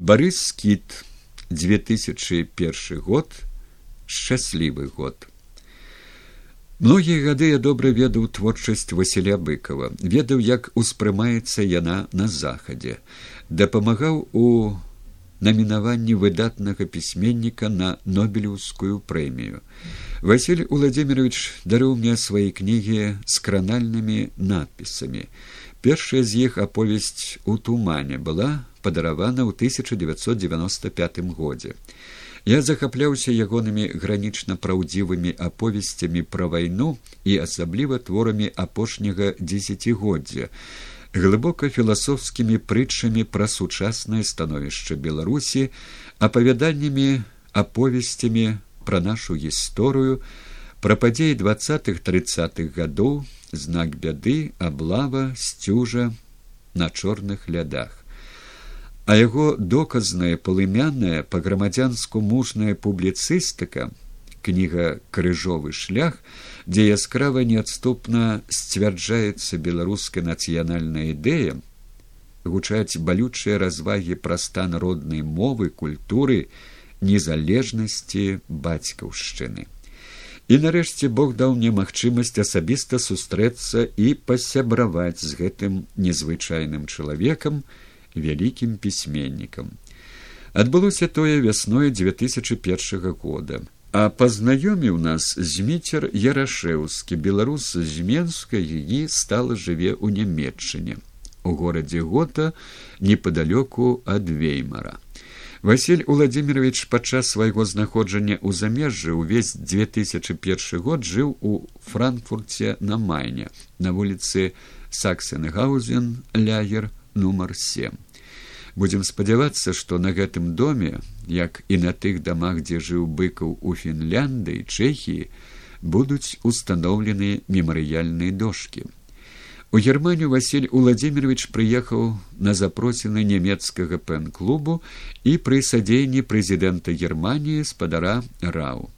Барыс скіт 2001 год шчаслівы год. Многія гады я добра ведаў творчасць Васіля быкова, ведаў, як успрымаецца яна на захадзе, дапамагаў у намінаванні выдатнага пісьменніка на нобелеўскую прэмію. Васіль Уладзімирович дарыў мне свае кнігі з кранальнымі надпісамі. Першая з іх аповесць у тумане была падаравана ў 1995 годзе. Я захапляўся ягонымі гранічна праўдзівымі аповесцямі пра вайну і асабліва творамі апошняга дзесяцігоддзя, глыбока філасофскімі прытчамі пра сучаснае становішча беларусі, апавяданнямі аповесцямі пра нашу гісторыю, пра падзеі двадцатых тридцатых гадоў, знак бяды, аблава, сцюжа на чорных лядах а яго доказная полымянная па грамадзянску мужная публіцыстыка кніга крыжовы шлях дзе яскрава неадступна сцвярджаецца беларуская нацыянальная ідэя гучаць балючыя развагі пра стан роднай мовы культуры незалежнасці бацькаўшчыны. І нарэшце бог даў мне магчымасць асабіста сустрэцца і пасябраваць з гэтым незвычайным чалавекам вялікім пісьменнікам. Адбылося тое вясной 2001 года. А пазнаёміў нас зміцер Ярашэўскі, беларус з Менска і стала жыве ў нямметчыне, у горадзе Гота непадалёку ад Веймара. Васіль Уладзімирович падчас свайго знаходжання ў замежжы ўвесь 2001 год жыў у франкфурце на майне на вуліцы саксенгаузен лягер нумар семь. Будем спадзявацца што на гэтым доме як і на тых дамах дзе жыў быкаў у фінлянды і чэхіі будуць установлены мемарыяльныя дошки у германію василь владимирович прыехаў на запросены нямецкага пэн-клубу і пры садзейні прэзідэнта германії спадара рау.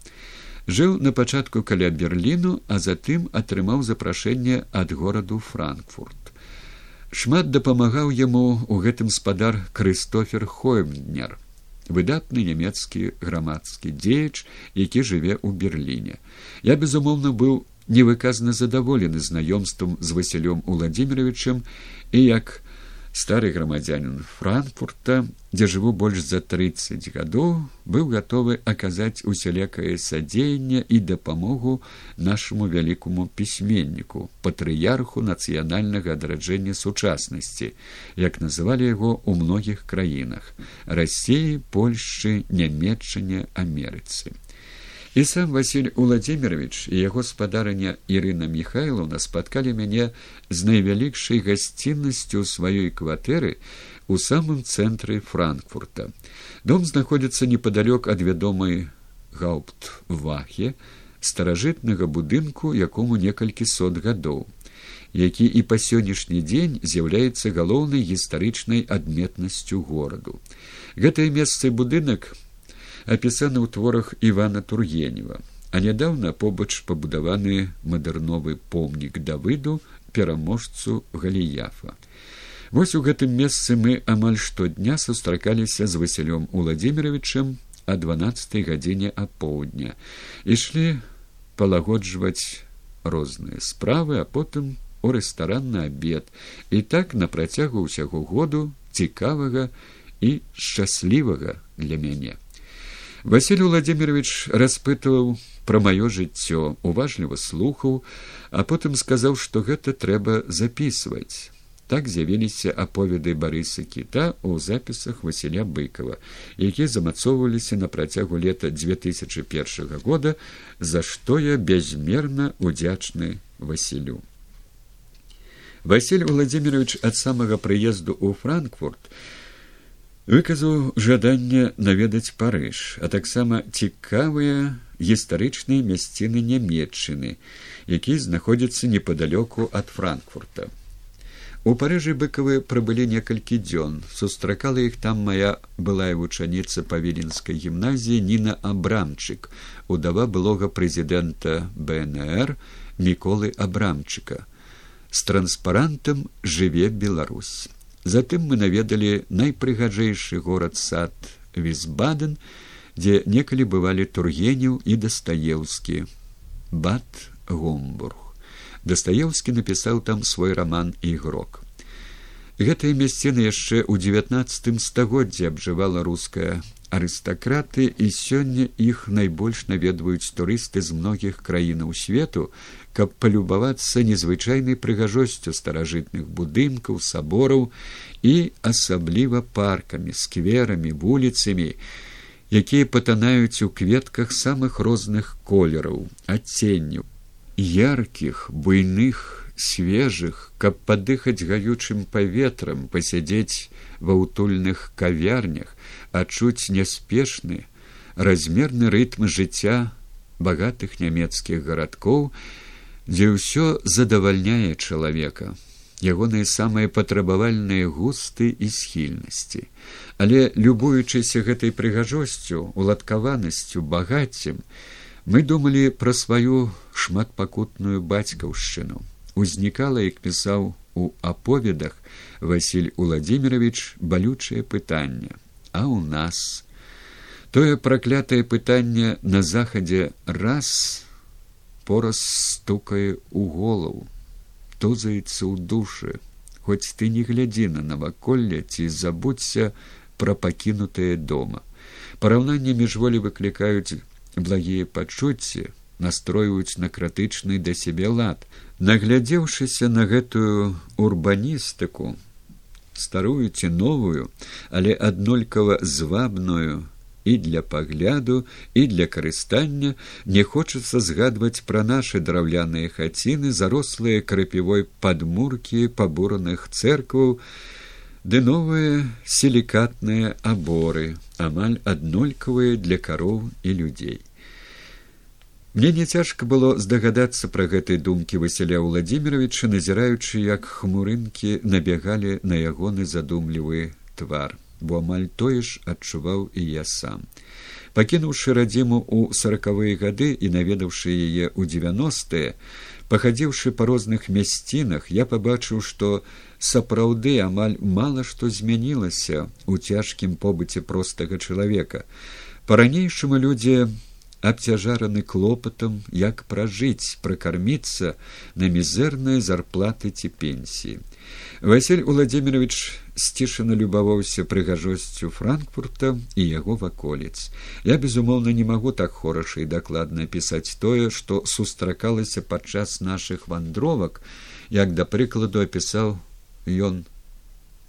Жыў на пачатку каля берліну а затым атрымаў запрашэнне ад гораду франкфурт шмат дапамагаў яму ў гэтым спадар крыстофер хоймнер выдатны нямецкі грамадскі дзеяч які жыве ў берліне. Я безумоўна быў невыказна задаволены знаёмствам з васілём владимировичем і як стары грамадзянин франкфурта дзе жыву больш за тридцать гадоў быў гатовы аказаць усялякае садзеянне і дапамогу нашаму вялікаму пісьменніку патрыярху нацыянальнага адраджэння сучаснасці як называлі яго ў многіх краінах рассеі польшчы нямметчане амерыцы і сам василь владимирович і яго спадарыня ірына михайловна спаткалі мяне з найвялікшай гасціннасцю сваёй кватэры у самым цэнтры франкфурта. Дом знаходзіцца непадалёк ад вядомай гаупт вахе старажытнага будынку якому некалькі сот гадоў які і па сённяшні дзень з'яўляецца галоўнай гістарычнай адметнасцю гораду. Гэтае месца будынак апісаны ў творах івана тургенева а нядаўна побач пабудаваны мадэрновы помнік давыду пераможцу галіяфа. Вось у гэтым месцы мы амаль штодня сустракаліся з васілём владимировичем а дванаццатай гадзіне апоўдня. Ішлі палагоджваць розныя справы а потым у рэстаран на абед. І так на працягу ўсяго году цікавага і шчаслівага для мяне Василий Владимирович распытываў пра маё жыццё, уважліва слухаў, а потым сказаў, што гэта трэба записываць. Так з'явіліся аповеды барыса кіта ў запісах Васіля быкова, якія замацоўваліся на працягу лета 2001 года, за што я бязмерна удзячны Васілю. Василь Владимирович ад самага прыезду ў Франкфурт, выказаў жаданне наведаць парыж а таксама цікавыя гістарычныя мясціны нямметчыны які знаходзяцца непадалёку ад франкфурта. У парыжы быкавы прабылі некалькі дзён. Сустракала іх там моя былая вучаніца павеленскай гімназіі ніна абрамчык удава былога прэзідэнта бнр міколы абрамчыка. З транспарантам жыве беларусь Затым мы наведалі найпрыгажэйшы горад сад візбаден, дзе некалі бывалі тургенеў і дастаеўскі. Бат гомбург. Дастаеўскі напісаў там свой роман ігрок. Гэтыя мясціны яшчэ ў девятнацатым стагоддзе абжывала руская арыстакраты і сёння іх найбольш наведваюць турысты з многіх краінаў свету каб палюбавацца незвычайнай прыгажосцю старажытных будынкаў сабораў і асабліва паркамі скверамі вуліцамі якія патанаюць у кветках самых розных колераў адценняў яркіх буйных свежых каб падыхаць гаючым паветрам пасядзець ва ўтульных кавярнях адчуць няспешны размерны рытм жыцця багатых нямецкіх гарадкоў дзе ўсё задавальняе чалавека. Ягоныя самыя патрабавальныя густы і схільнасці. Але любуючыся гэтай прыгажосцю уладкаванасцю багаццем мы думалі пра сваю шматпакутную бацькаўшчыну. Узнікала як пісаў у аповедах василь уладзімирович балючае пытанне. А у нас? Тое праклятае пытанне на захадзе раз пораз стукае у голову тузаецца ў душы. Хоць ты не глядзі на наваколле ці забудься пра пакінутае дома. Параўнанне міжволі выклікаюць благія пачуцці настройваюць на крытычны да сябе лад. Наглядзеўшыся на гэтую урбаністыку старую ці новую але аднолькава звабную і для пагляду і для карыстання. Не хочацца згадваць пра нашы драўляныя хаціны зарослыя крапівой падмуркі пабураных церкваў ды новыя сілікатныя аборы амаль аднолькавыя для кароў і людзей. Мне не цяжка было здагадацца пра гэтай думкі васяля владимировича назіраючы як хмурынкі набягалі на ягоны задумлівы твар бо амаль тое ж адчуваў і я сам. Пакінуўшы радзіму ў сорокавыя гады і наведаўшы яе ў девяностые, пахадзіўшы па розных мясцінах, я пабачыў, што сапраўды амаль мала што змянілася ў цяжкім побыце простага чалавека. Па-ранейшаму людзі абцяжараны клопатам, як пражыць, пракарміцца на мізэрныя зарплаты ці пенсіі. Василь Владимирович сцішана любаваўся прыгажосцю франкфурта і яго ваколіц я безумоўна не магу так хораша і дакладна пісаць тое што сустракалася падчас нашых вандровак як да прыкладу апісаў ён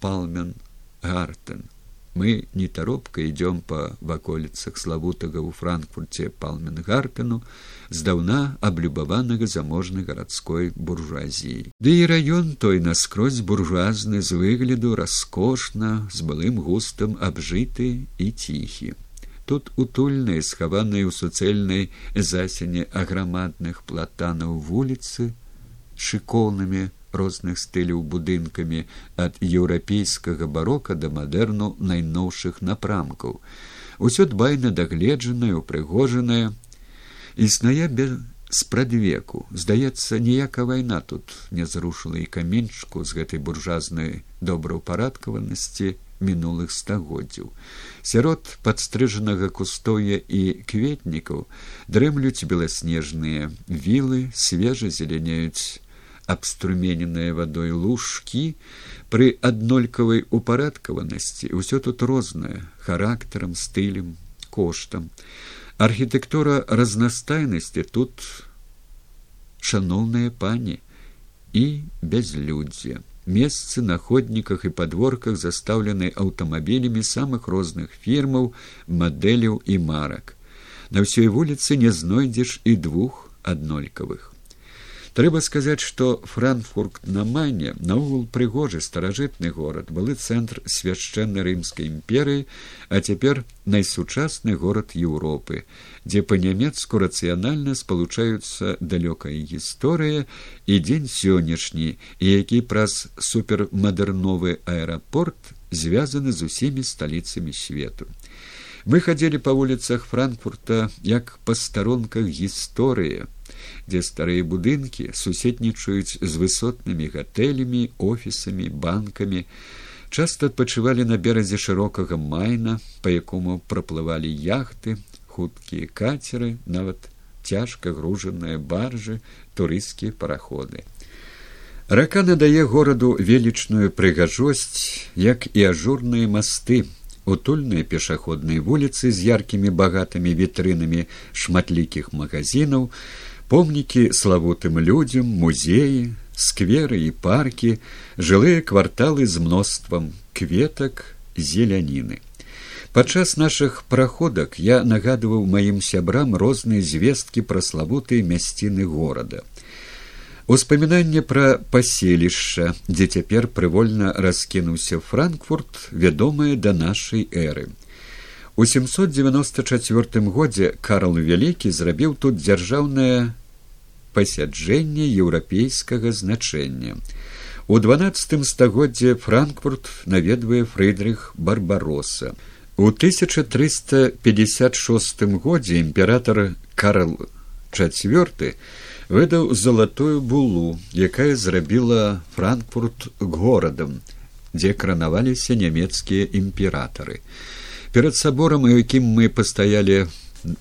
палмен гартен мы нетаропка ідём па ваколіцах славутага ў франкфурце палменгартену здаўна аблюбаванага заможнай гарадской буржуазіі ды і раён той наскрозь буржуазны з выгляду раскошна з былым густам абжыты і ціхі тут утульныя схаваныя ў суцэльнай засене аграмадных платанаў вуліцы шыкоўнымі розных стыляў будынкамі ад еўрапейскага барока да мадэрну найноўшых напрамкаў. Усё дбайна дагледжанае упрыгожанае. Існае без спрадвеку. Здаецца ніяка вайна тут не зрушыла і каменьчку з гэтай буржазнай добраўпарадкаванасці мінулых стагоддзяў. Сярод падстрыжанага кустоя і кветнікаў дрэмлюць беласнежныя вілы свежа зеляняюць абструмененыя вадой лужкі пры аднолькавай упарадкаванасці ўсё тут рознае характарам стылем коштам архітэктура разнастайнасці тут шаноўныя пані і бязлюдзе месцы на ходніках і падворках застаўлены аўтамабілямі самых розных фірмаў мадэляў і марак на ўсёй вуліцы не знойдзеш і двух аднолькавых трэба сказаць што франкфурт на мане наогул прыгожы старажытны горад былы цэнтр свяшчэннай рымскай імперыі а цяпер найсучасны горад еўропы дзе па-нямецку рацыянальна спалучаюцца далёкая гісторыя і дзень сённяшні які праз супермадэрновы аэрапорт звязаны з усімі сталіцамі свету. Мы хадзілі па вуліцах франкфурта як па старонках гісторыі дзе старыя будынкі суседнічаюць з высотнымі гатэлямі офісамі банкамі. Часта адпачывалі на беразе шырокага майна па якому праплывалі яхты хуткія кацеры нават цяжка гружаныя баржы турысцкія параходы. Рака надае гораду велічную прыгажосць як і ажурныя масты утульныя пешаходныя вуліцы з яркімі багатымі вітрынамі шматлікіх магазинаў помнікі славутым людзям музеі скверы і паркі жылыя кварталы з мноствам кветак зеляніны падчас нашых праходак я нагадываў маім сябрам розныя звесткі пра славутыя мясціны горада Успамінанне пра паселішча, дзе цяпер прывольна раскінуўся франкфурт вядомае да нашай эры. У 794 годзе карл вялікі зрабіў тут дзяржаўнае пасяджэнне еўрапейскага значэння. У дванаццатым стагоддзе франкфурт наведвае фрыдрых барбароса. У 1356 годзе імператор карл IV выдаў залатую булу, якая зрабіла франкфурт горадам, дзе кранаваліся нямецкія імператары. Перад саборам, у якім мы пастаялі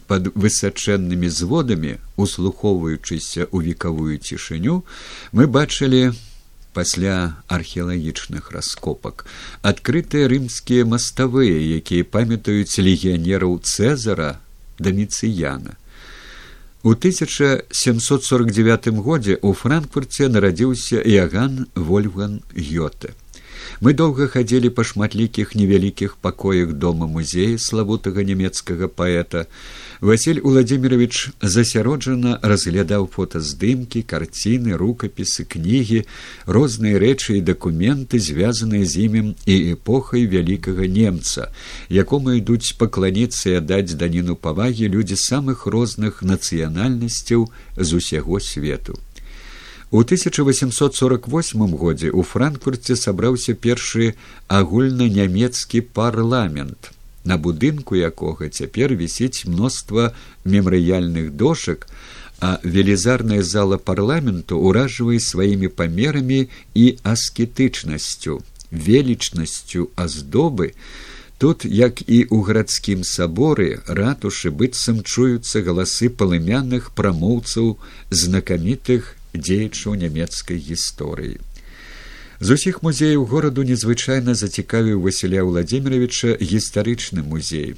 пад высачэннымі зводамі, услухоўваючыся ў векавую цішыню, мы бачылі пасля археалагічных раскопак адкрытыя рымскія маставыя, якія памятаюць легіянераў цэзара даміцыяна. У 1749 годзе ў франкфурце нарадзіўся Яган Вольган Гёте. Мы доўга хадзілі па шматлікіх невялікіх пакоях дома музея славутага нямецкага паэта. Васіль Владимирович засяроджана разглядаў фотаздымкі, карціны, рукапісы, кнігі, розныя рэчы і дакументы, звязаныя з імем і эпохай вялікага немца, якому ідуць пакланіцца і аддаць даніну павагі людзі самых розных нацыянальнасцяў з усяго свету. У 1848 годзе ў франкфурце сабраўся першы агульнанямецкі парламент, на будынку якога цяпер вісіць мноства мемарыяльных дошак, а велізарная зала парламенту ўражвае сваімі памерамі і аскетычнасцю, велічнасцю аздобы. Тут, як і ў гарадскім саборы ратушы быццам чуюцца галасы палымянных прамоўцаў знакамітых дзеячаў нямецкай гісторыі. З усіх музеяў гораду незвычайна зацікавіў Васіля Владимировича гістарычны музей,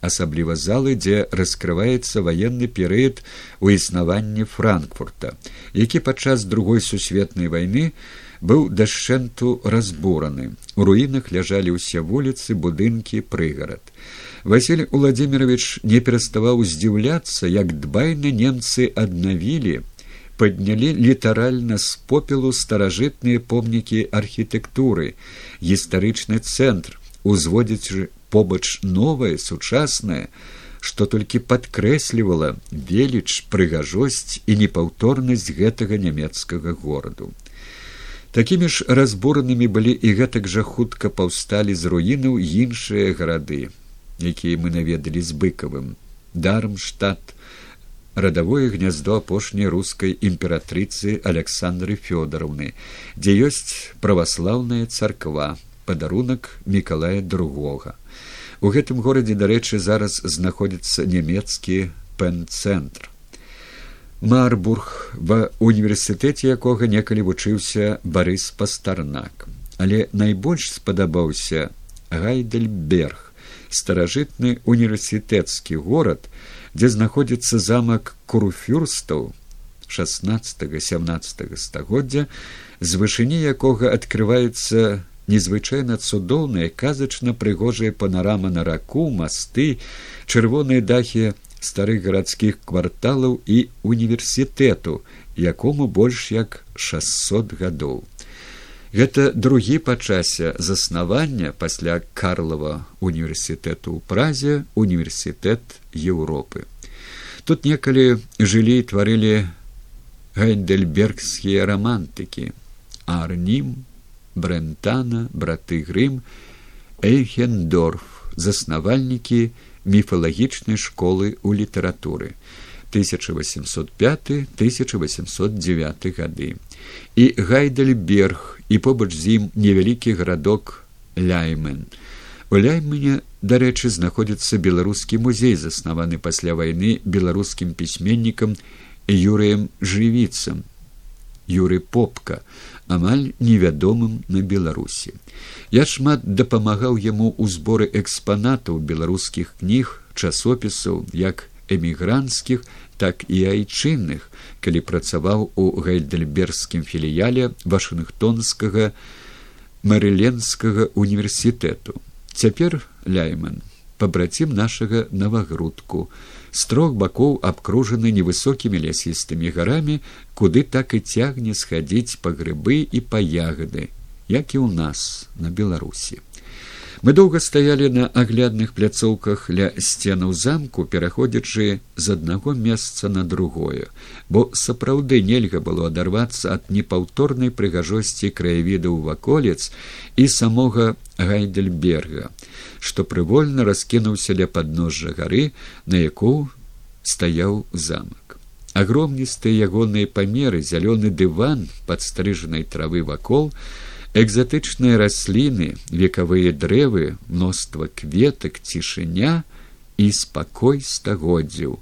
асабліва залы, дзе раскрываецца ваенны перыяд у існаванні франкфурта, які падчас другой сусветнай вайны быў дашчэнту разбураны. У руінах ляжалі ўсе вуліцы, будынкі, прыгарад. Васіль Владимирович не пераставаў здзіўляцца, як дбайна немцы аднавілі, паднялі літаральна з попелу старажытныя помнікі архітэктуры, гістарычны цэнтр, узводзячы побач новае сучаснае, што толькі падкрэслівала веліч прыгажосць і непаўторнасць гэтага нямецкага гораду. Такімі ж разбуранымі былі і гэтак жа хутка паўсталі з руінаў іншыя гарады, якія мы наведалі з быкавым дармштадт радавое гняздо апошняй рускай імператрыцы александры фёдоровны дзе ёсць праваслаўная царква падарунак мікалая другога у гэтым горадзе дарэчы зараз знаходзіцца нямецкі пэн-цэнтр. Марбург ва універсітэце якога некалі вучыўся барыс пастарнак але найбольш спадабаўся гайдельберг старажытны універсітэцкі горад дзе знаходзіцца замак куруфюрстаў 16-17 стагоддзя з вышыні якога адкрываецца незвычайна цудоўная казачна прыгожая панарама на раку масты чырвоныя дахі старых гарадскіх кварталаў і універсітэту якому больш як 600 гадоў Гэта другі па часе заснавання пасля Карлава універсітэту ў празе універсітэт Еўропы. Тут некалі жылі і тварылі гайндельбергскія рамантыкі, Арнім, Брентана, браты Грым, Эйхендорф, заснавальнікі міфалагічнай школы ў літаратуры. 1805-1809 гады. І Гайдельберг і побач з ім невялікі гарадок ляймен. У ляймене дарэчы знаходзіцца беларускі музей заснаваны пасля вайны беларускім пісьменнікам юрыем жывіцам юры попка амаль невядомым на беларусі. Я шмат дапамагаў яму ў зборы экспанатаў беларускіх кніг часопісаў як эмігранцкіх так і айчынных калі працаваў у гайдельбергскім філіяле вашынгтонскага марыленскага універсітэту. Цяпер ляйман пабрацім нашага навагрудку. З трох бакоў абкружаны невысокімі лясістымі гарамі куды так і цягне схадзіць па грыбы і па ягады як і ў нас на беларусі мы доўга стаялі на аглядных пляцоўках ля сценаў замку пераходзячы з аднаго месца на другое бо сапраўды нельга было адарвацца ад непаўторнай прыгажосці краявідаў ваколец і самога гайдельберга што прывольна раскінуўся ля падножжа гары на яку стаяў замак. Агромністыя ягоныя памеры зялёны дыван падстрыжанай травы вакол экзатычныя расліны векавыя дрэвы мноства кветак цішыня і спакой стагоддзяў.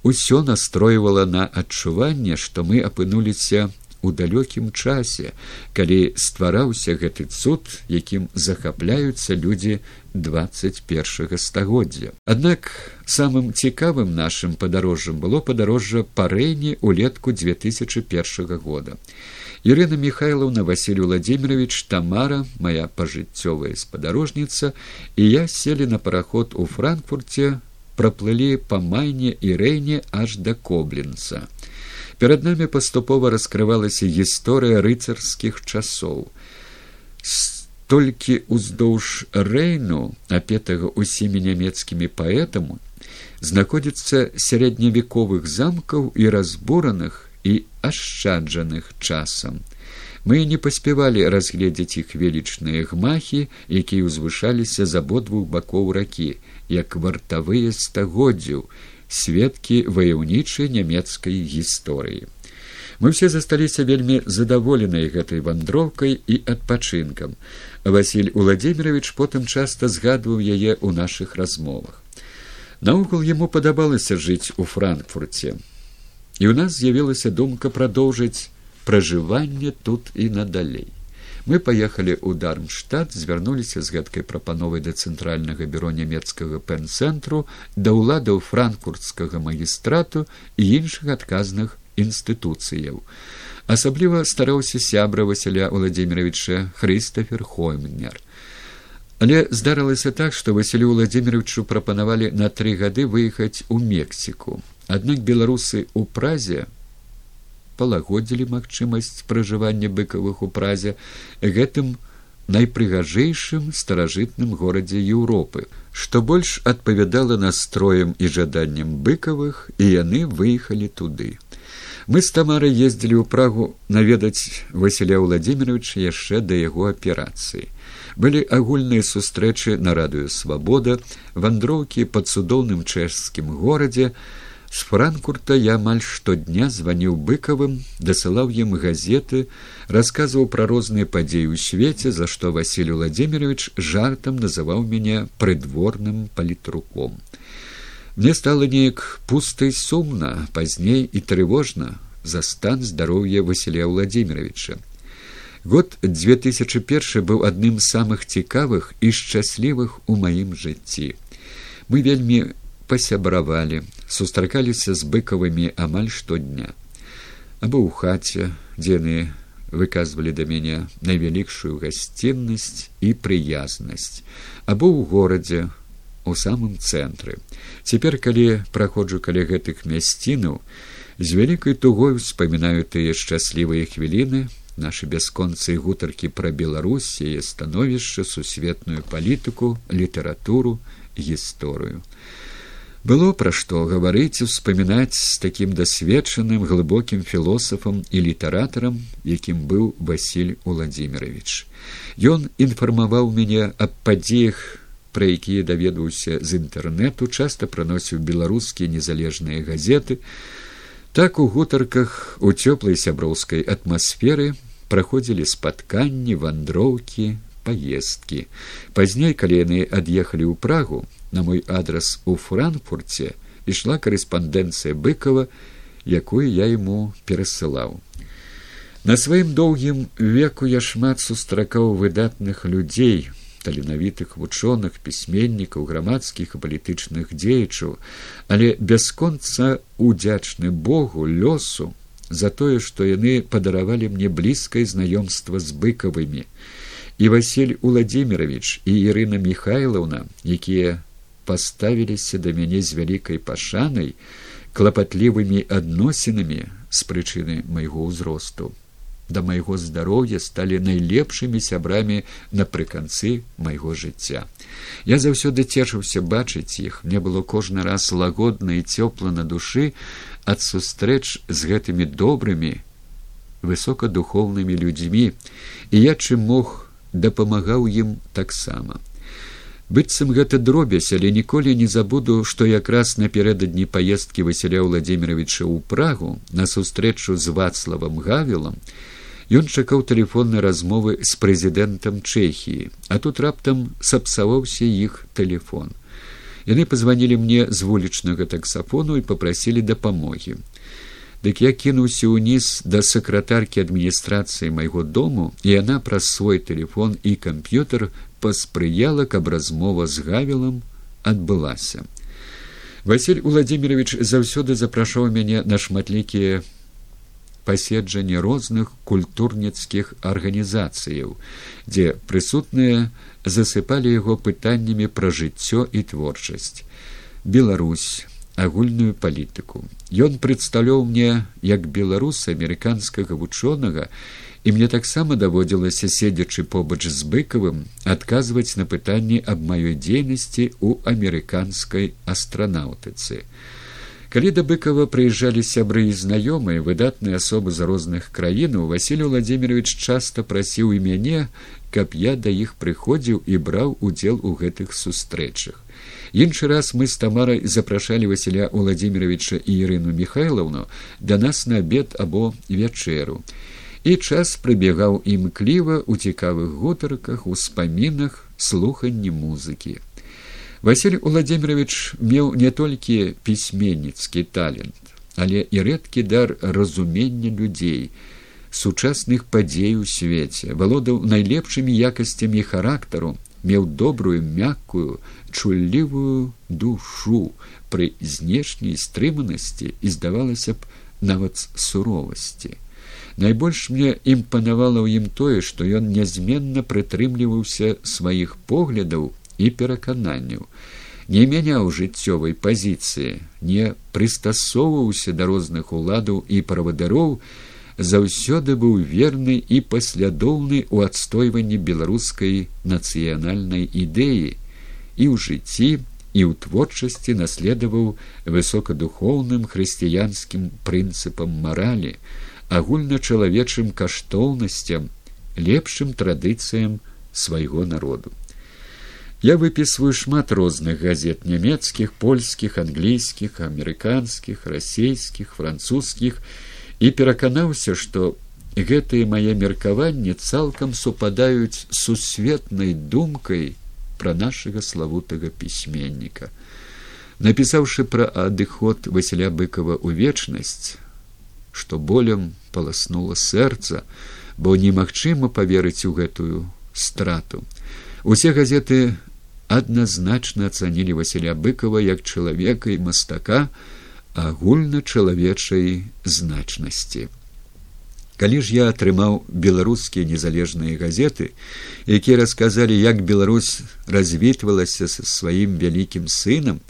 Усё настройвала на адчуванне што мы апынуліся у далёкім часе калі ствараўся гэты цуд якім захапляюцца людзі двадцать першага стагоддзя. Аднак самым цікавым нашым падарожжам было падарожжа две тысячи першага года Ірына Михайловна Василий Владимирович Тамара, моя пажыццёвая спадарожніца, і я селі на параход у Франкфурце, праплылі па майне і рэйне аж да коблінца. Перад намі паступова раскрывалася гісторыя рыцарскіх часоў. Толькі ўздоўж рэйну, апетага ўсімі нямецкімі паэтаму, знаходзіцца сярэдневековых замкаў і разбураных і ашчаджаных часам. Мы не паспявалі разгледзець іх велічныя гмахі, якія ўзвышаліся з абодвух бакоў ракі, як вартавыя стагоддзяў, сведкі ваяўнічай нямецкай гісторыі. Мы все засталіся вельмі задаволеныя гэтай вандроўкай і адпачынкам. Васіль Уладзімирович потым часта згадваў яе ў нашых размовах. Наогул яму падабалася жыць у франкфурце. І ў нас з'явілася думка прадоўжыць пражыванне тут і надалей. Мы паехалі ў дармштадт звярнуліся з гэткай прапановай да цэнтральнага бюро нямецкага пэн-цэнтру да ўладаў франкфуртскага магістрату і іншых адказных інстытуцыяў. Асабліва стараўся сябра Васіля Владимировича Хрыстафер Хоймнер. Але здарылася так, што Васілю Владимировичу прапанавалі на тры гады выехаць у Мексіку. Аднак беларусы ў празе палагодзілі магчымасць пражывання быкавых у празе гэтым найпрыгажэйшым старажытным горадзе еўропы што больш адпавядала настроем і жаданнем быкавых і яны выехалі туды. Мы з тамарай ездзілі ў прагу наведаць васіля владимировича яшчэ да яго аперацыі. Былі агульныя сустрэчы на радыё свабода вандроўкі пад цудоўным чэшскім горадзе З франкурта я амаль штодня званіў быкавым, дасылаў ім газеты, расказваў пра розныя падзеі ў свеце, за што Васіль Владимирович жартам называў мяне прыдворным палітруком. Мне стала неяк пуста і сумна, пазней і трывожна за стан здароўя Васіля Владимировича. Год 2001 быў адным з самых цікавых і шчаслівых у маім жыцці. Мы вельмі пасябравалі, сустракаліся з быкавымі амаль штодня. Або ў хаце, дзе яны выказвалі да мяне найвялікшую гасціннасць і прыязнасць, або ў горадзе у самым цэнтры. Цяпер, калі праходжу каля гэтых мясцінаў, з вялікай тугой успамінаю тыя шчаслівыя хвіліны, нашы бясконцы гутаркі пра Беларусь, яе становішча, сусветную палітыку, літаратуру, гісторыю. Было пра што гаварыць успамінаць з такім дасведчаным глыбокім філосафам і літаратарам, якім быў Васіль Уладзімирович. Ён інфармаваў мяне аб падзеях, пра якія даведваўся з інтэрнэту, часта праносіў беларускія незалежныя газеты. Так у гутарках у цёплай сяброўскай атмасферы праходзілі спатканні, вандроўкі, паездкі. Пазней, калі яны ад'ехалі ў прагу, на мой адрас у франкфурце ішла карэспандэнцыя быкова, якую я ему перасылаў. На сваім доўгім веку я шмат сустракаў выдатных людзей, таленавітых вучоных пісьменнікаў грамадскіх і палітычных дзеячаў, але бясконца удзячны богу лёсу за тое, што яны падаравалі мне блізкае знаёмства з быкавымі. І Васіль Уладзімірович і Ірына Михайлаўна, якія паставіліся да мяне з вялікай пашанай, клапатлівымі адносінамі з прычыны майго ўзросту да майго здароўя сталі найлепшымі сябрамі напрыканцы майго жыцця. Я заўсёды цешыўся бачыць іх, мне было кожны раз лагодна і цёпла на душы ад сустрэч з гэтымі добрымі высокадухоўнымі людзьмі, і я чым мог дапамагаў ім таксама. Быццам гэта дробязь, але ніколі не забуду, што якраз напярэдадні паездкі Васіля Владимировича ў прагу на сустрэчу з вацлавам гавілам, Ён чакаў тэлефоннай размовы з прэзідэнтам чэхіі, а тут раптам сапсаваўся іх тэлефон. Яны пазванілі мне з вулічнага таксафону і попрасілі дапамогі. Дык я кінуўся ўніз да сакратаркі адміністрацыі майго дому, і яна праз свой тэлефон і камп'ютар паспрыяла, каб размова з гавілам адбылася. Васіль Владимирович заўсёды запрашаў мяне на шматлікія паседжанні розных культурніцкіх арганізацыяў, дзе прысутныя засыпалі яго пытаннямі пра жыццё і творчасць. Беларусь агульную палітыку. Ён прадстаўляў мне як беларус амерыканскага вучонага, і мне таксама даводзілася седзячы побач з быкавым адказваць на пытанні аб маёй дзейнасці ў амерыканскай астранаўтыцы. Калі да быкова прыязджалі сябры і знаёмыя выдатныя асобы з розных краінаў василь владимирович часта прасіў і мяне каб я да іх прыходзіў і браў удзел у гэтых сустрэчах іншы раз мы з тамарай запрашалі василя владимировича і ірыну михайловну да нас на абед або вячэру і час прыбегаў імкліва у цікавых гутарках успамінах слуханні музыкі. Василь Владимирович меў не толькі пісьменніцкі талент, але і рэдкі дар разумення людзей, сучасных падзей у свеце, валодаў найлепшымі якасцямі характару, меў добрую мяккую, чуллівую душу пры знешняй стрыманасці і здавалася б нават суровасці. Найбольш мне імпанавала ў ім тое, што ён нязменна прытрымліваўся сваіх поглядаў і перакананняў не мяняў жыццёвай пазіцыі не прыстасоўваўся да розных уладаў і правадароў заўсёды быў верны і паслядоўны ў адстойванні беларускай нацыянальнай ідэі. І ў жыцці і ў творчасці наследаваў высокадухоўным хрысціянскім прынцыпам маралі агульначалавечым каштоўнасцям лепшым традыцыям свайго народу. Я выпісваю шмат розных газет нямецкіх, польскіх, англійскіх, амерыканскіх, расійскіх, французскіх і пераканаўся, што гэтыя мае меркаванні цалкам супадаюць сусветнай думкай пра нашага славутага пісьменніка. Напісаўшы пра адыход Васіля быкова ў вечнасць, што болем паласнула сэрца, бо немагчыма паверыць у гэтую страту. Усе газеты адназначна ацанілі василя быкова як чалавека і мастака агульначалавечай значнасці калі ж я атрымаў беларускія незалежныя газеты якія расказалі як беларусь развітвалася са сваім вялікім сынам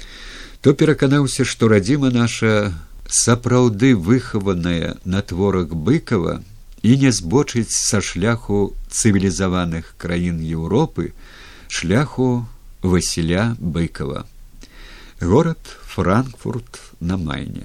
то пераканаўся што радзіма наша сапраўды выхаваная на творах быкова і не збочыць са шляху цывілізаваных краін еўропы шляху Василя Быкова. Город Франкфурт на Майне.